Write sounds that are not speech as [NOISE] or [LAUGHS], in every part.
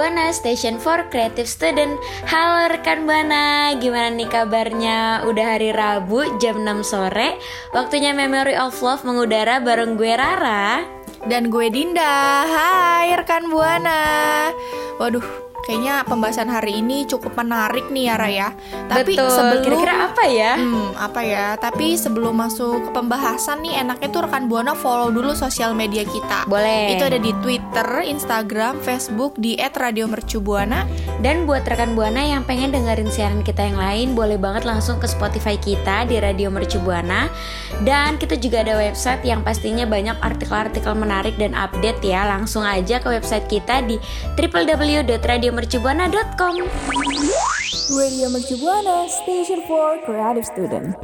Buana, Station for Creative Student. Halo rekan Buana, gimana nih kabarnya? Udah hari Rabu jam 6 sore. Waktunya Memory of Love mengudara bareng gue Rara. Dan gue Dinda, hai rekan Buana. Waduh, kayaknya pembahasan hari ini cukup menarik nih ya Raya Tapi Betul, sebelum kira-kira apa ya? Hmm, apa ya? Tapi sebelum masuk ke pembahasan nih, enaknya tuh rekan buana follow dulu sosial media kita. Boleh. Itu ada di Twitter, Instagram, Facebook di @radiomercubuana. Dan buat rekan Buana yang pengen dengerin siaran kita yang lain Boleh banget langsung ke Spotify kita di Radio Mercu Buana Dan kita juga ada website yang pastinya banyak artikel-artikel menarik dan update ya Langsung aja ke website kita di www.radiomercubuana.com Radio Mercu Buana, Station for Creative Student.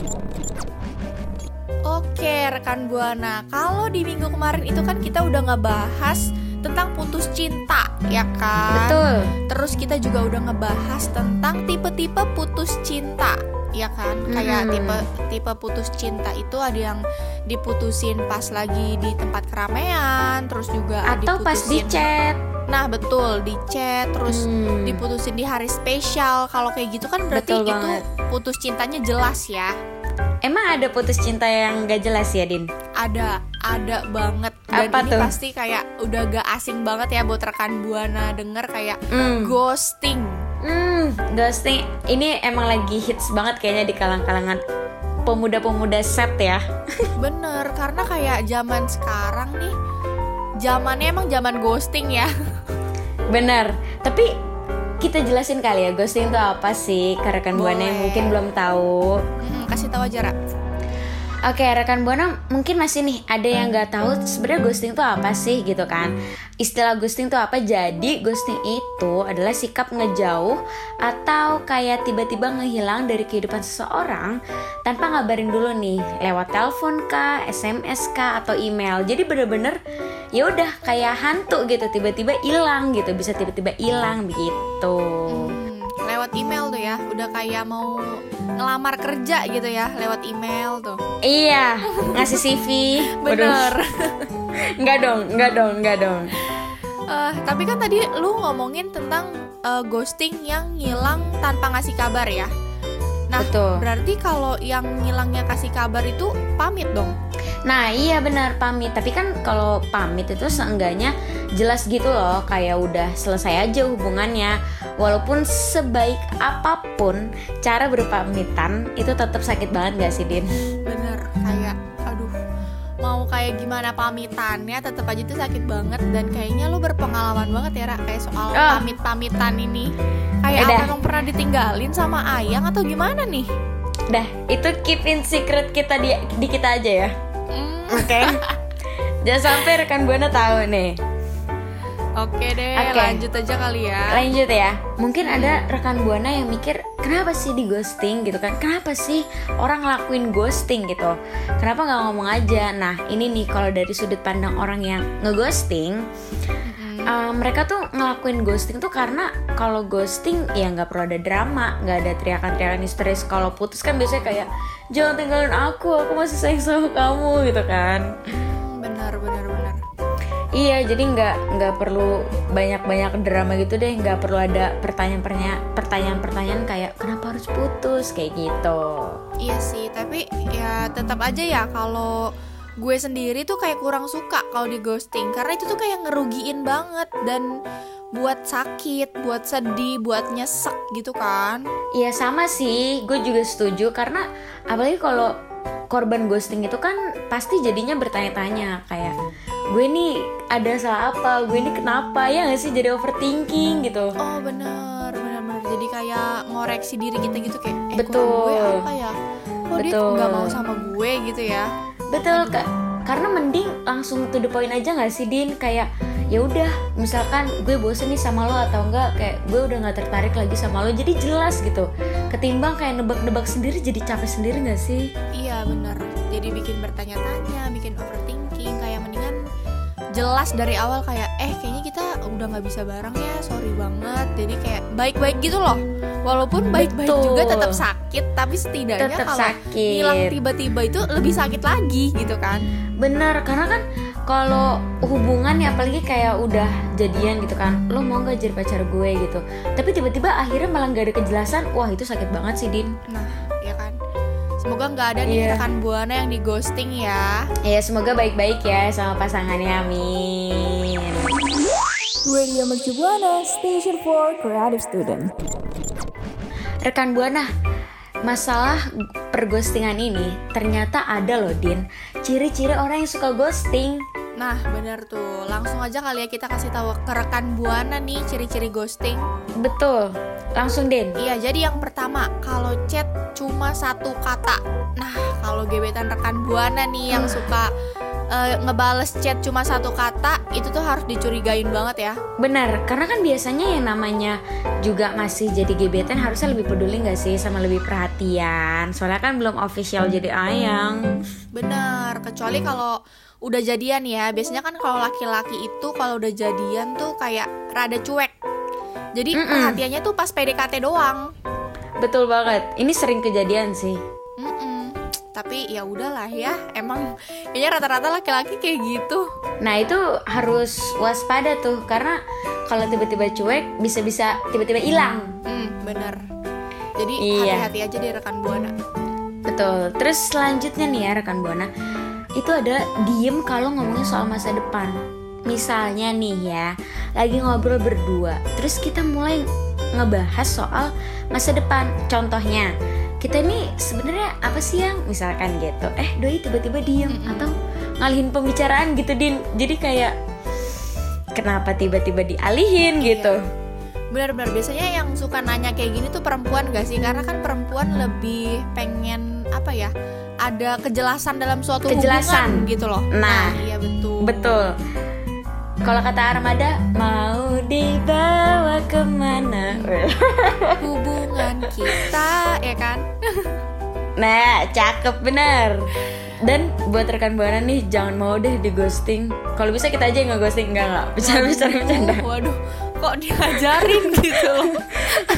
Oke, rekan buana. Kalau di minggu kemarin itu kan kita udah ngebahas tentang putus cinta, ya kan? Betul Terus kita juga udah ngebahas tentang tipe-tipe putus cinta, ya kan? Kayak tipe tipe putus cinta itu ada yang diputusin pas lagi di tempat keramaian, terus juga Atau pas di diputusin- chat Nah, betul, di chat terus Hmm. diputusin di hari spesial. Kalau kayak gitu kan berarti Betul itu putus cintanya jelas ya. Emang ada putus cinta yang gak jelas ya Din? Ada, ada banget. Dan Apa ini tuh? pasti kayak udah gak asing banget ya buat rekan Buana denger kayak Hmm. ghosting. Hmm, ghosting ini emang lagi hits banget kayaknya di kalang-kalangan pemuda-pemuda set ya. [LAUGHS] Bener, karena kayak zaman sekarang nih zamannya emang zaman ghosting ya. [LAUGHS] Bener, tapi kita jelasin kali ya ghosting itu apa sih ke rekan buana yang mungkin belum tahu. Mm, kasih tahu aja, Ra. Oke, rekan buana mungkin masih nih ada yang nggak tahu sebenarnya ghosting itu apa sih gitu kan? Istilah ghosting itu apa? Jadi ghosting itu adalah sikap ngejauh atau kayak tiba-tiba ngehilang dari kehidupan seseorang tanpa ngabarin dulu nih lewat telepon kah, SMS kah atau email. Jadi bener-bener ya udah kayak hantu gitu tiba-tiba hilang gitu bisa tiba-tiba hilang begitu. Hmm, lewat email tuh ya, udah kayak mau ngelamar kerja gitu ya lewat email tuh. Iya, ngasih CV. [LAUGHS] Bener. [LAUGHS] Enggak dong, enggak dong, enggak dong. Eh, tapi kan tadi lu ngomongin tentang eh, ghosting yang ngilang tanpa ngasih kabar ya. Nah, Betul. berarti kalau yang ngilangnya kasih kabar itu pamit dong. Nah iya benar pamit Tapi kan kalau pamit itu seenggaknya jelas gitu loh Kayak udah selesai aja hubungannya Walaupun sebaik apa pun cara berpamitan Itu tetap sakit banget gak sih Din? [LAUGHS] kayak gimana pamitannya tetap aja tuh sakit banget dan kayaknya lu berpengalaman banget ya Ra kayak soal Ah. pamit-pamitan ini. Kayak Udah. apa emang pernah ditinggalin sama ayang atau gimana nih? Dah itu keep in secret kita di, di kita aja ya Hmm, Oke [LAUGHS] Jangan sampai rekan Buana tahu nih Oke deh, Oke. lanjut aja kali ya. Lanjut ya Mungkin ada rekan Buana yang mikir Kenapa sih di ghosting? gitu kan. Kenapa sih orang ngelakuin ghosting? gitu. Kenapa nggak ngomong aja? Nah ini nih kalau dari sudut pandang orang yang ngeghosting uh, Mereka tuh ngelakuin ghosting tuh karena Kalau ghosting ya nggak perlu ada drama nggak ada teriakan-teriakan histeris. Kalau putus kan biasanya kayak Jangan tinggalin aku, aku masih sayang sama kamu gitu kan Iya, jadi nggak nggak perlu banyak-banyak drama gitu deh, nggak perlu ada pertanyaan-pertanyaan pertanyaan-pertanyaan kayak kenapa harus putus? Kayak gitu. Iya sih, tapi ya tetap aja ya kalau gue sendiri tuh kayak kurang suka kalau di ghosting. Karena itu tuh kayak ngerugiin banget dan buat sakit, buat sedih, buat nyesek gitu kan. Iya sama sih, gue juga setuju. Karena apalagi kalau korban ghosting itu kan pasti jadinya bertanya-tanya. Kayak gue nih ada salah apa, gue ini kenapa ya nggak sih jadi overthinking gitu. Oh bener, bener bener. Jadi kayak ngoreksi diri kita gitu kayak eh Betul. gue apa ya? Kok dia Betul. nggak mau sama gue gitu ya? Betul kak, karena mending langsung to the point aja nggak sih Din kayak ya udah misalkan gue bosen nih sama lo atau enggak kayak gue udah nggak tertarik lagi sama lo jadi jelas gitu ketimbang kayak nebak-nebak sendiri jadi capek sendiri nggak sih Iya bener. Jadi bikin bertanya-tanya, bikin overthinking. Jelas dari awal kayak eh kayaknya kita udah nggak bisa bareng ya, sorry banget. Jadi kayak baik-baik gitu loh. Walaupun baik-baik Betul. juga tetap sakit, tapi setidaknya Tetap kalau sakit. hilang tiba-tiba itu lebih sakit lagi gitu kan. bener karena kan kalau hubungan ya apalagi kayak udah jadian gitu kan lo mau nggak jadi pacar gue gitu tapi tiba-tiba akhirnya malah nggak ada kejelasan wah itu sakit banget sih Din Nah. Semoga nggak ada nih Iya. rekan buana yang di ghosting ya. ya semoga baik-baik ya sama pasangannya amin Radio Mercu Buana Station for Creative Student. rekan buana masalah perghostingan ini ternyata ada loh Din ciri-ciri orang yang suka ghosting Nah, bener tuh. Langsung aja kali ya kita kasih tahu ke rekan buana nih ciri-ciri ghosting. betul langsung Din Iya, jadi yang pertama, kalau chat cuma satu kata. Nah, kalau gebetan rekan buana nih yang suka eh, ngebales chat cuma satu kata, itu tuh harus dicurigain banget ya. Benar, karena kan biasanya yang namanya juga masih jadi gebetan harusnya lebih peduli nggak sih sama lebih perhatian. Soalnya kan belum official jadi ayang. Bener, kecuali kalau udah jadian ya. Biasanya kan kalau laki-laki itu kalau udah jadian tuh kayak rada cuek. Jadi Mm-mm. perhatiannya tuh pas PDKT doang. Betul banget. Ini sering kejadian sih. Mm-mm. Tapi ya udahlah ya, emang kayaknya rata-rata laki-laki kayak gitu. Nah, itu harus waspada tuh karena kalau tiba-tiba cuek bisa-bisa tiba-tiba hilang. Hmm, bener. Jadi Iya. hati-hati aja deh rekan buana. Betul. Terus selanjutnya nih ya rekan Buana, itu ada diem kalau ngomongin soal masa depan. Misalnya nih ya, lagi ngobrol berdua, terus kita mulai ngebahas soal masa depan. Contohnya, kita ini sebenarnya apa sih yang misalkan gitu? Eh, doi tiba-tiba diem atau ngalihin pembicaraan gitu, Din. Jadi kayak kenapa tiba-tiba dialihin gitu? Benar-benar biasanya yang suka nanya kayak gini tuh perempuan gak sih? Karena kan perempuan lebih pengen apa ya? Ada kejelasan dalam suatu Kejelasan. hubungan gitu loh. Nah, iya betul. Betul. Kalau kata Armada, mau dibawa ke mana? [LAUGHS] Hubungan kita ya kan? [LAUGHS] Nah, cakep bener. Dan buat rekan buana nih, jangan mau deh di ghosting. Kalau bisa kita aja yang nge-ghosting enggak enggak. Bercanda bercanda bercanda. Uh, waduh, kok diajarin gitu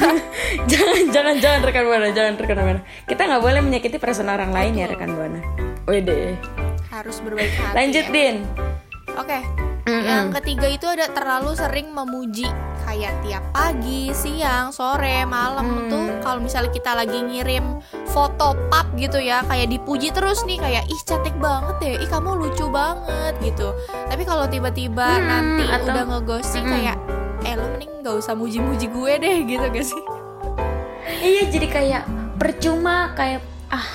[LAUGHS] jangan jangan jangan rekan buana, jangan rekan buana. Kita nggak boleh menyakiti perasaan orang lain ya rekan buana. Wede. Harus berbaik hati. Lanjut ya. Din. Oke. Mm-mm. Yang ketiga itu ada terlalu sering memuji kayak tiap pagi, siang, sore, malam Hmm. tuh kalau misalnya kita lagi ngirim foto pap gitu ya, kayak dipuji terus nih kayak ih cantik banget deh, ih kamu lucu banget gitu. Tapi kalau tiba-tiba Hmm, nanti atau- udah ngeghosting Mm-mm. kayak eh lu mending gak usah muji-muji gue deh [LAUGHS] gitu gak sih? Iya jadi kayak percuma kayak ah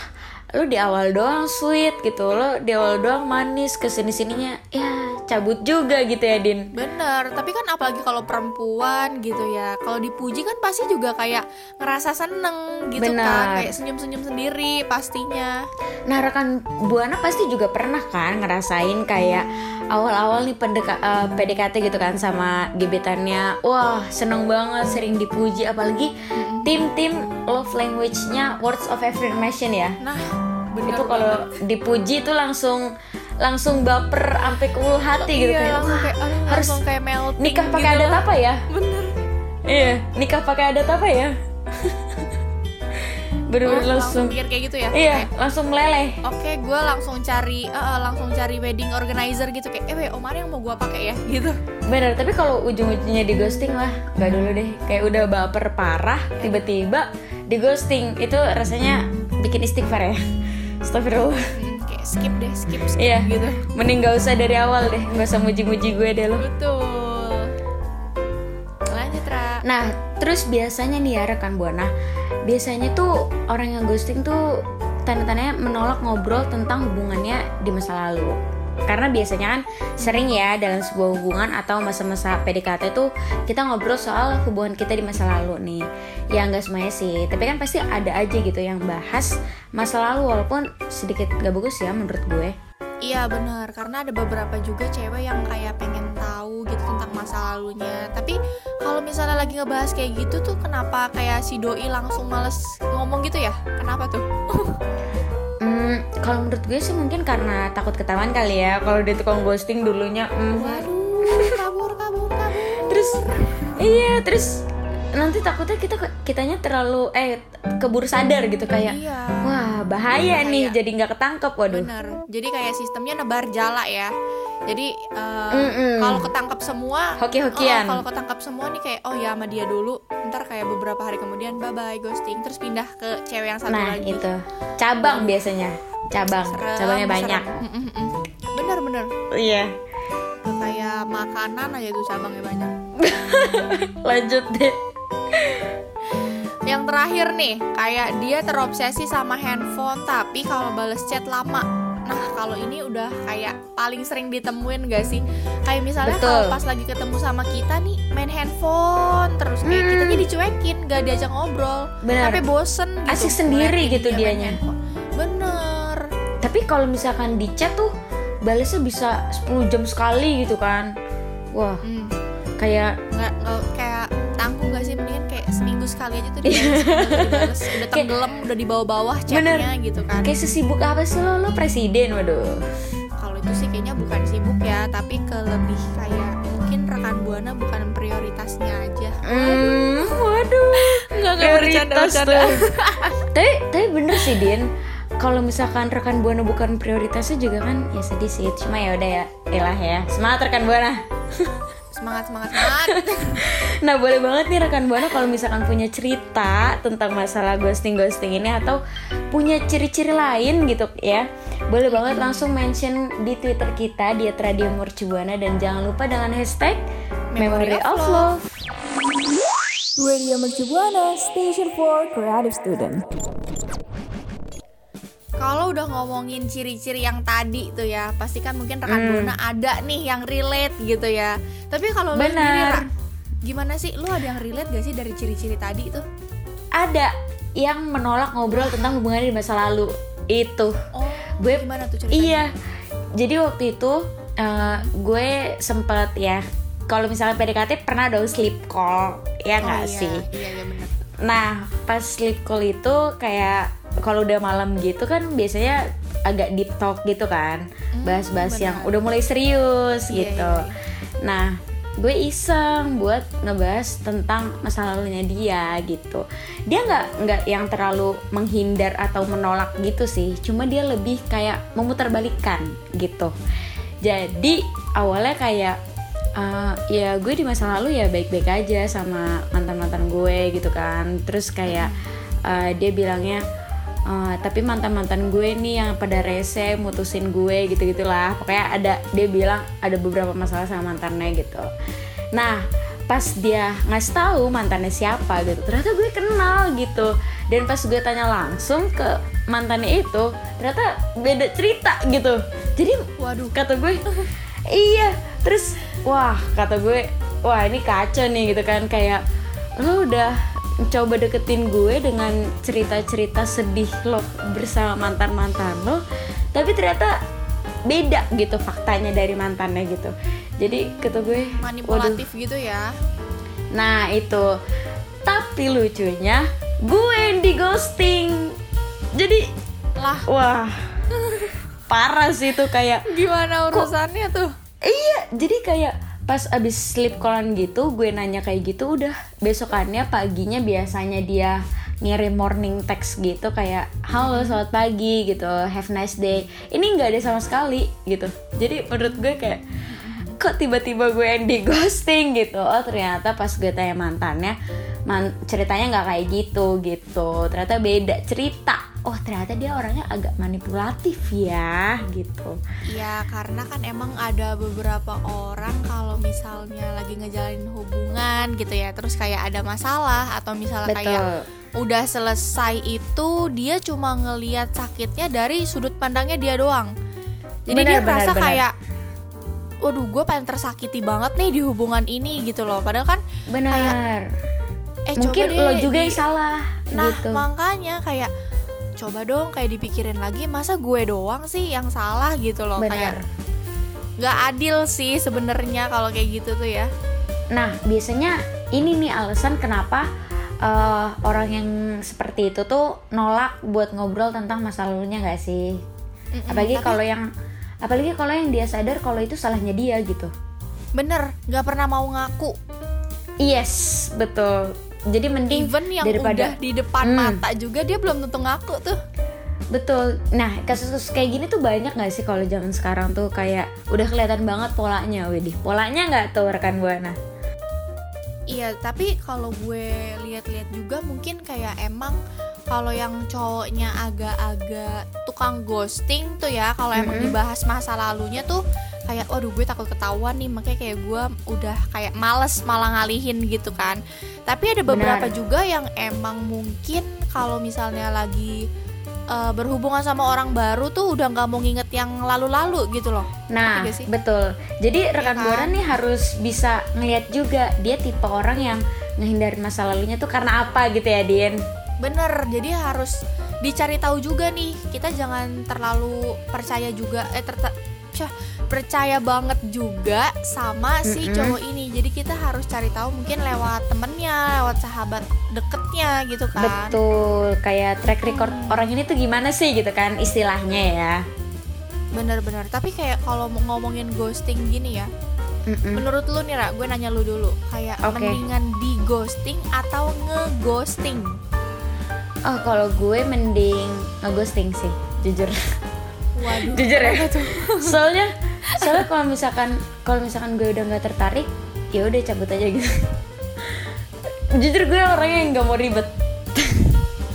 lu di awal doang sweet gitu lo di awal doang manis ke sini sininya ya cabut juga gitu ya Din. Bener, tapi kan apalagi kalau perempuan gitu ya Kalau dipuji kan pasti juga kayak ngerasa seneng gitu Bener. kan Kayak senyum-senyum sendiri pastinya. Nah rekan Buana pasti juga pernah kan ngerasain kayak awal-awal nih pendeka- eh, PDKT gitu kan sama gebetannya. Wah seneng banget sering dipuji apalagi tim-tim love language-nya words of affirmation ya. Nah, bener Itu kalau dipuji itu langsung langsung baper sampai ke ulu hati gitu iya, kayak langsung wah kayak, aduh, harus langsung kayak melting nikah pakai gitu adat lah. apa ya? Bener Iya, nikah pakai adat apa ya? [LAUGHS] Bener-bener Oh, langsung, pikir kayak gitu ya iya, Kayak, langsung meleleh. Oke, gue langsung cari, eh, eh, langsung cari wedding organizer gitu kayak, eh, weh, Omar yang mau gue pakai ya, [LAUGHS] gitu. Bener, tapi kalau ujung-ujungnya di ghosting lah, nggak dulu deh. Kayak udah baper parah, tiba-tiba di ghosting itu rasanya bikin istighfar ya. [LAUGHS] Astagfirullah. Skip deh skip skip Iya. gitu Mending gak usah dari awal deh, gak usah muji-muji gue deh lo. betul lanjut Ra Nah, terus biasanya nih ya rekan buana, biasanya tuh orang yang ghosting tuh tanda-tandanya menolak ngobrol tentang hubungannya di masa lalu. Karena biasanya kan sering ya dalam sebuah hubungan atau masa-masa PDKT tuh kita ngobrol soal hubungan kita di masa lalu nih. Ya nggak semuanya sih, tapi kan pasti ada aja gitu yang bahas masa lalu walaupun sedikit gak bagus ya menurut gue. Iya bener, karena ada beberapa juga cewek yang kayak pengen tahu gitu tentang masa lalunya Tapi kalau misalnya lagi ngebahas kayak gitu tuh kenapa kayak si doi langsung males ngomong gitu ya? Kenapa tuh? [LAUGHS] Kalau menurut gue sih mungkin karena takut ketahuan kali ya kalau dia tukang ghosting dulunya. hmm. Waduh, [LAUGHS] kabur, kabur, kabur terus iya terus nanti takutnya kita kitanya terlalu eh keburu sadar gitu kayak Iya. wah bahaya Bahaya. nih jadi nggak ketangkep waduh Bener, jadi kayak sistemnya nebar jala ya Jadi Mm-mm. kalau ketangkep semua Hoki-hokian. oh, Kalau ketangkep semua nih kayak oh ya sama dia dulu Ntar kayak beberapa hari kemudian bye bye ghosting Terus pindah ke cewek yang satu nah lagi itu cabang biasanya cabang Serem, cabangnya serem. banyak. Bener bener iya kayak makanan aja tuh cabangnya banyak. [LAUGHS] lanjut deh Yang terakhir nih, kayak dia terobsesi sama handphone tapi kalau bales chat lama. Nah, kalau ini udah kayak paling sering ditemuin gak sih? Kayak misalnya kalau pas lagi ketemu sama kita nih main handphone terus kayak Hmm. kitanya dicuekin, gak diajak ngobrol. Bener. Sampai bosen gitu. Asik sendiri gitu dia dianya. handphone. Bener. tapi kalau misalkan di chat tuh balesnya bisa 10 jam sekali gitu kan wah Hmm. kayak Nggak, nggak kayak tanggung gak sih mendingan kayak seminggu sekali aja tuh [LAUGHS] dibales, dibales. udah tenggelam udah di bawah-bawah chatnya gitu kan kayak sesibuk apa sih lo lo presiden waduh kalau itu sih kayaknya bukan sibuk ya tapi ke lebih kayak mungkin rekan buana bukan prioritasnya aja Hmm, waduh, [LAUGHS] Nggak, nggak, bercanda, tuh. tapi tapi bener sih Din. Kalau misalkan rekan buana bukan prioritasnya juga kan ya sedih sih. Cuma ya udah ya, elah ya. Semangat rekan buana. [LAUGHS] semangat semangat semangat [LAUGHS] Nah boleh banget nih rekan buana kalau misalkan punya cerita tentang masalah ghosting ghosting ini atau punya ciri-ciri lain gitu ya. Boleh banget langsung mention di Twitter kita di Radio Mercubuana dan jangan lupa dengan hashtag Memory of Love. Radio Mercu Buana, Station for Creative Student. Kalau udah ngomongin ciri-ciri yang tadi tuh ya pasti kan mungkin rekan buana ada nih yang relate gitu ya tapi kalau lu Benar. sendiri Ra, gimana sih lu ada yang relate gak sih dari ciri-ciri tadi tuh Ada yang menolak ngobrol tentang hubungannya di masa lalu itu. oh Gue gimana tuh ceritanya Iya. Jadi waktu itu eh, gue sempet ya kalau misalnya PDKT pernah dong sleep call ya Oh, nggak iya, sih? iya iya bener Nah pas sleep call itu kayak kalau udah malam gitu kan biasanya agak deep talk gitu kan, bahas-bahas yang udah mulai serius Iya, gitu. iya, Nah gue iseng buat ngebahas tentang masa lalunya dia gitu. Dia nggak nggak yang terlalu menghindar atau menolak gitu sih, cuma dia lebih kayak memutarbalikkan gitu. Jadi awalnya kayak uh, ya gue di masa lalu ya baik-baik aja sama mantan-mantan gue gitu kan. Terus kayak uh, dia bilangnya uh, tapi mantan-mantan gue nih yang pada rese mutusin gue gitu gitulah. Pokoknya ada dia bilang ada beberapa masalah sama mantannya gitu. Nah pas dia ngasih tahu mantannya siapa gitu ternyata gue kenal gitu. Dan pas gue tanya langsung ke mantannya itu ternyata beda cerita gitu. Jadi waduh. kata gue iya. Terus wah kata gue wah ini kacau nih gitu kan. Kayak lo udah coba deketin gue dengan cerita-cerita sedih lo bersama mantan-mantan lo tapi ternyata beda gitu faktanya dari mantannya gitu. Jadi kata gue waduh. manipulatif gitu ya. Nah itu. Tapi lucunya gue yang di ghosting jadi lah. wah. [LAUGHS] Parah sih itu kayak gimana urusannya tuh? Iya, jadi kayak pas abis sleep callan gitu, gue nanya kayak gitu, udah besokannya paginya biasanya dia ngirim morning text gitu kayak halo selamat pagi gitu, have nice day. Ini nggak ada sama sekali gitu. Jadi menurut gue kayak kok tiba-tiba gue yang di ghosting gitu. Oh ternyata pas gue tanya mantannya, man- ceritanya nggak kayak gitu gitu. Ternyata beda cerita oh ternyata dia orangnya agak manipulatif ya gitu. Iya karena kan emang ada beberapa orang kalau misalnya lagi ngejalanin hubungan gitu ya terus kayak ada masalah atau misalnya kayak betul. udah selesai itu dia cuma ngeliat sakitnya dari sudut pandangnya dia doang. Jadi Benar, dia merasa benar. kayak waduh gue pengen tersakiti banget nih di hubungan ini gitu loh. Padahal kan benar. Eh mungkin coba deh lo juga di- yang salah nah gitu. makanya kayak coba dong kayak dipikirin lagi masa gue doang sih yang salah gitu loh kayak benar nggak adil sih sebenarnya kalau kayak gitu tuh ya Nah, biasanya ini nih alasan kenapa eh, orang yang seperti itu tuh nolak buat ngobrol tentang masa lalunya gak sih? Mm-mm, Apalagi tapi kalau yang apalagi kalau yang dia sadar kalau itu salahnya dia gitu. bener nggak pernah mau ngaku Yes, betul. Jadi mending even yang daripada udah di depan Hmm. mata juga dia belum tentu ngaku tuh betul. Nah, kasus-kasus kayak gini tuh banyak gak sih kalau zaman sekarang tuh kayak udah kelihatan banget polanya, Widih. Polanya nggak tuh rekan buana? Iya, tapi kalau gue lihat-lihat juga mungkin kayak emang kalau yang cowoknya agak-agak tukang ghosting tuh ya, kalau emang Mm-mm. dibahas masa lalunya tuh kayak waduh gue takut ketahuan nih, makanya kayak gue udah kayak males malah ngalihin gitu kan. Tapi ada beberapa Benar. juga yang emang mungkin kalau misalnya lagi eh, berhubungan sama orang baru tuh udah nggak mau nginget yang lalu-lalu gitu loh. Nah, betul. Jadi rekan kan? buana nih harus bisa ngeliat juga dia tipe orang yang ngehindarin masa lalunya tuh karena apa gitu ya, Din. Bener, jadi harus dicari tahu juga nih. Kita jangan terlalu percaya juga, eh ter percaya banget juga sama si Mm-mm. cowok ini. Jadi kita harus cari tahu mungkin lewat temennya, lewat sahabat deketnya gitu kan. Betul, kayak track record Hmm. orang ini tuh gimana sih gitu kan istilahnya ya. Bener-bener. Tapi kayak kalau mau ngomongin ghosting gini ya, Mm-mm. menurut lu nih Ra, gue nanya lu dulu, kayak Oke. mendingan di ghosting atau nge-ghosting? Oh, kalau gue mending ngeghosting sih, jujur. Waduh. [LAUGHS] jujur ya. tuh? soalnya soalnya kalau misalkan kalau misalkan gue udah nggak tertarik, ya udah cabut aja gitu. jujur gue orangnya yang nggak mau ribet.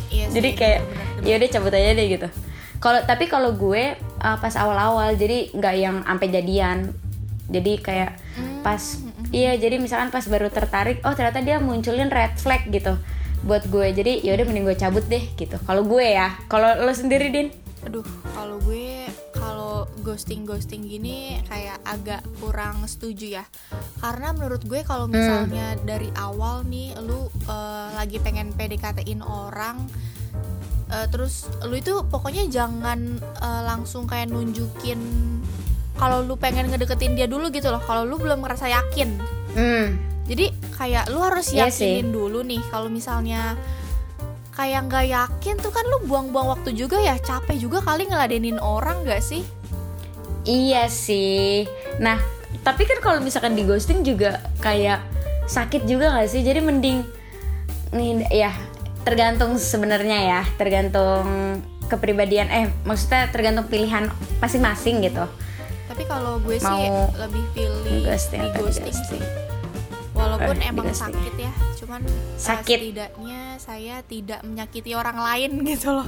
Iya sih, jadi kayak ya udah cabut aja deh gitu. Kalau tapi kalau gue uh, pas awal-awal jadi nggak yang sampai jadian. Jadi kayak Hmm, pas iya jadi misalkan pas baru tertarik oh ternyata dia munculin red flag gitu buat gue. Jadi ya udah mending gue cabut deh gitu. Kalau gue ya. Kalau lo sendiri din? Aduh, kalau gue ghosting ghosting gini kayak agak kurang setuju ya. Karena menurut gue kalau misalnya dari awal nih lu eh, lagi pengen PDKT-in orang eh, terus lu itu pokoknya jangan eh, langsung kayak nunjukin kalau lu pengen ngedeketin dia dulu gitu loh. Kalau lu belum ngerasa yakin. hmm Jadi kayak lu harus Iya yakinin dulu nih kalau misalnya kayak nggak yakin tuh kan lu buang-buang waktu juga ya capek juga kali ngeladenin orang gak sih? Iya sih nah tapi kan kalau misalkan di ghosting juga kayak sakit juga gak sih jadi mending nih ya tergantung sebenarnya ya tergantung kepribadian eh maksudnya tergantung pilihan masing-masing gitu Tapi kalau gue sih Mau lebih pilih ghosting di ghosting. Walaupun Eh, di emang ghosting. sakit ya, cuman eh, Sakit. setidaknya saya tidak menyakiti orang lain [LAUGHS] gitu loh.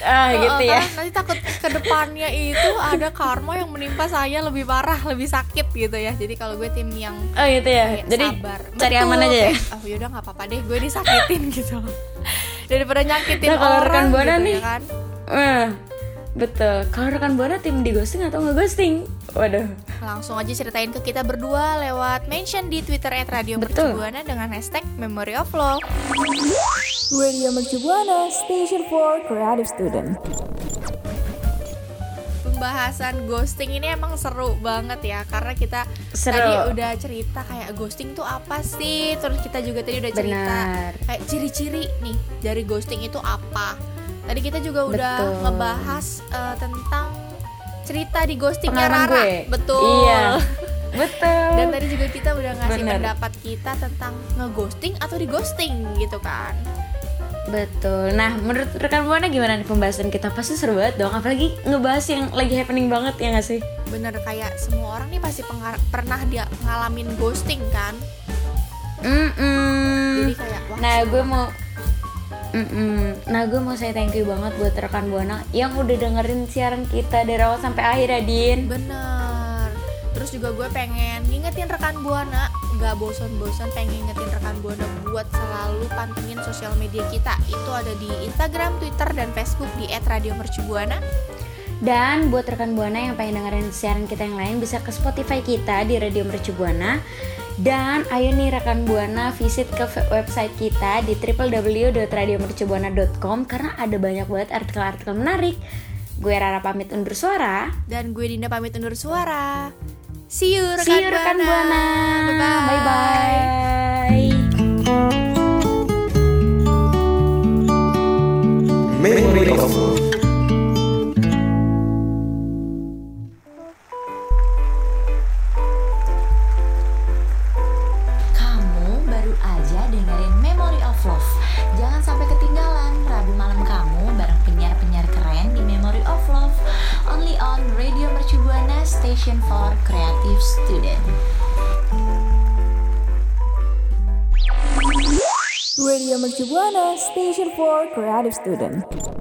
Ah gitu ya. karena Nanti takut ke depannya itu ada karma yang menimpa saya lebih parah, lebih sakit gitu ya. Jadi kalau gue tim yang oh gitu ya. jadi sabar. cari Betul, aman aja ya? oh yaudah nggak apa-apa deh gue disakitin [LAUGHS] gitu. Daripada nyakitin Nah, kalau orang rekan Buana gitu nih. ya kan. Eh, betul. Kalau rekan buana tim di ghosting atau nggak ghosting waduh langsung aja ceritain ke kita berdua lewat mention di twitter at radio. Mercubuana dengan hashtag memory of love Radio Mercubuana, Station for Creative Student. pembahasan ghosting ini emang seru banget ya karena kita Seru. tadi udah cerita kayak ghosting tuh apa sih terus kita juga tadi udah cerita Benar. kayak ciri-ciri nih dari ghosting itu apa tadi kita juga udah Betul. ngebahas eh, tentang cerita di ghostingnya Rara gue betul iya [LAUGHS] betul dan tadi juga kita udah ngasih Bener. pendapat kita tentang ngeghosting atau di ghosting gitu kan Betul. Nah, menurut rekan buana gimana nih pembahasan kita? Pasti seru banget dong. Apalagi ngebahas yang lagi happening banget ya nggak sih? bener kayak semua orang nih pasti pernah dia ngalamin ghosting kan Mm-mm. jadi kayak wah Nah, gue mau Mm-mm. Nah gue mau saya thank you banget buat rekan Buana yang udah dengerin siaran kita dari awal sampai akhir ya Din Bener. Terus juga gue pengen ngingetin rekan Buana, nggak bosan-bosan pengen ngingetin rekan Buana buat selalu pantengin sosial media kita. Itu ada di Instagram, Twitter, dan Facebook di @radiomercubuana. Dan buat rekan Buana yang pengen dengerin siaran kita yang lain bisa ke Spotify kita di Radio Mercu Buana. Dan ayo nih rekan Buana visit ke website kita di www.radiomercubuana.com karena ada banyak banget artikel-artikel menarik. Gue Rara pamit undur suara. Dan gue Dinda pamit undur suara. See you rekan, See you rekan Buana. Bye-bye. Bye-bye. Radio Mercu Buana, Station for Creative Student.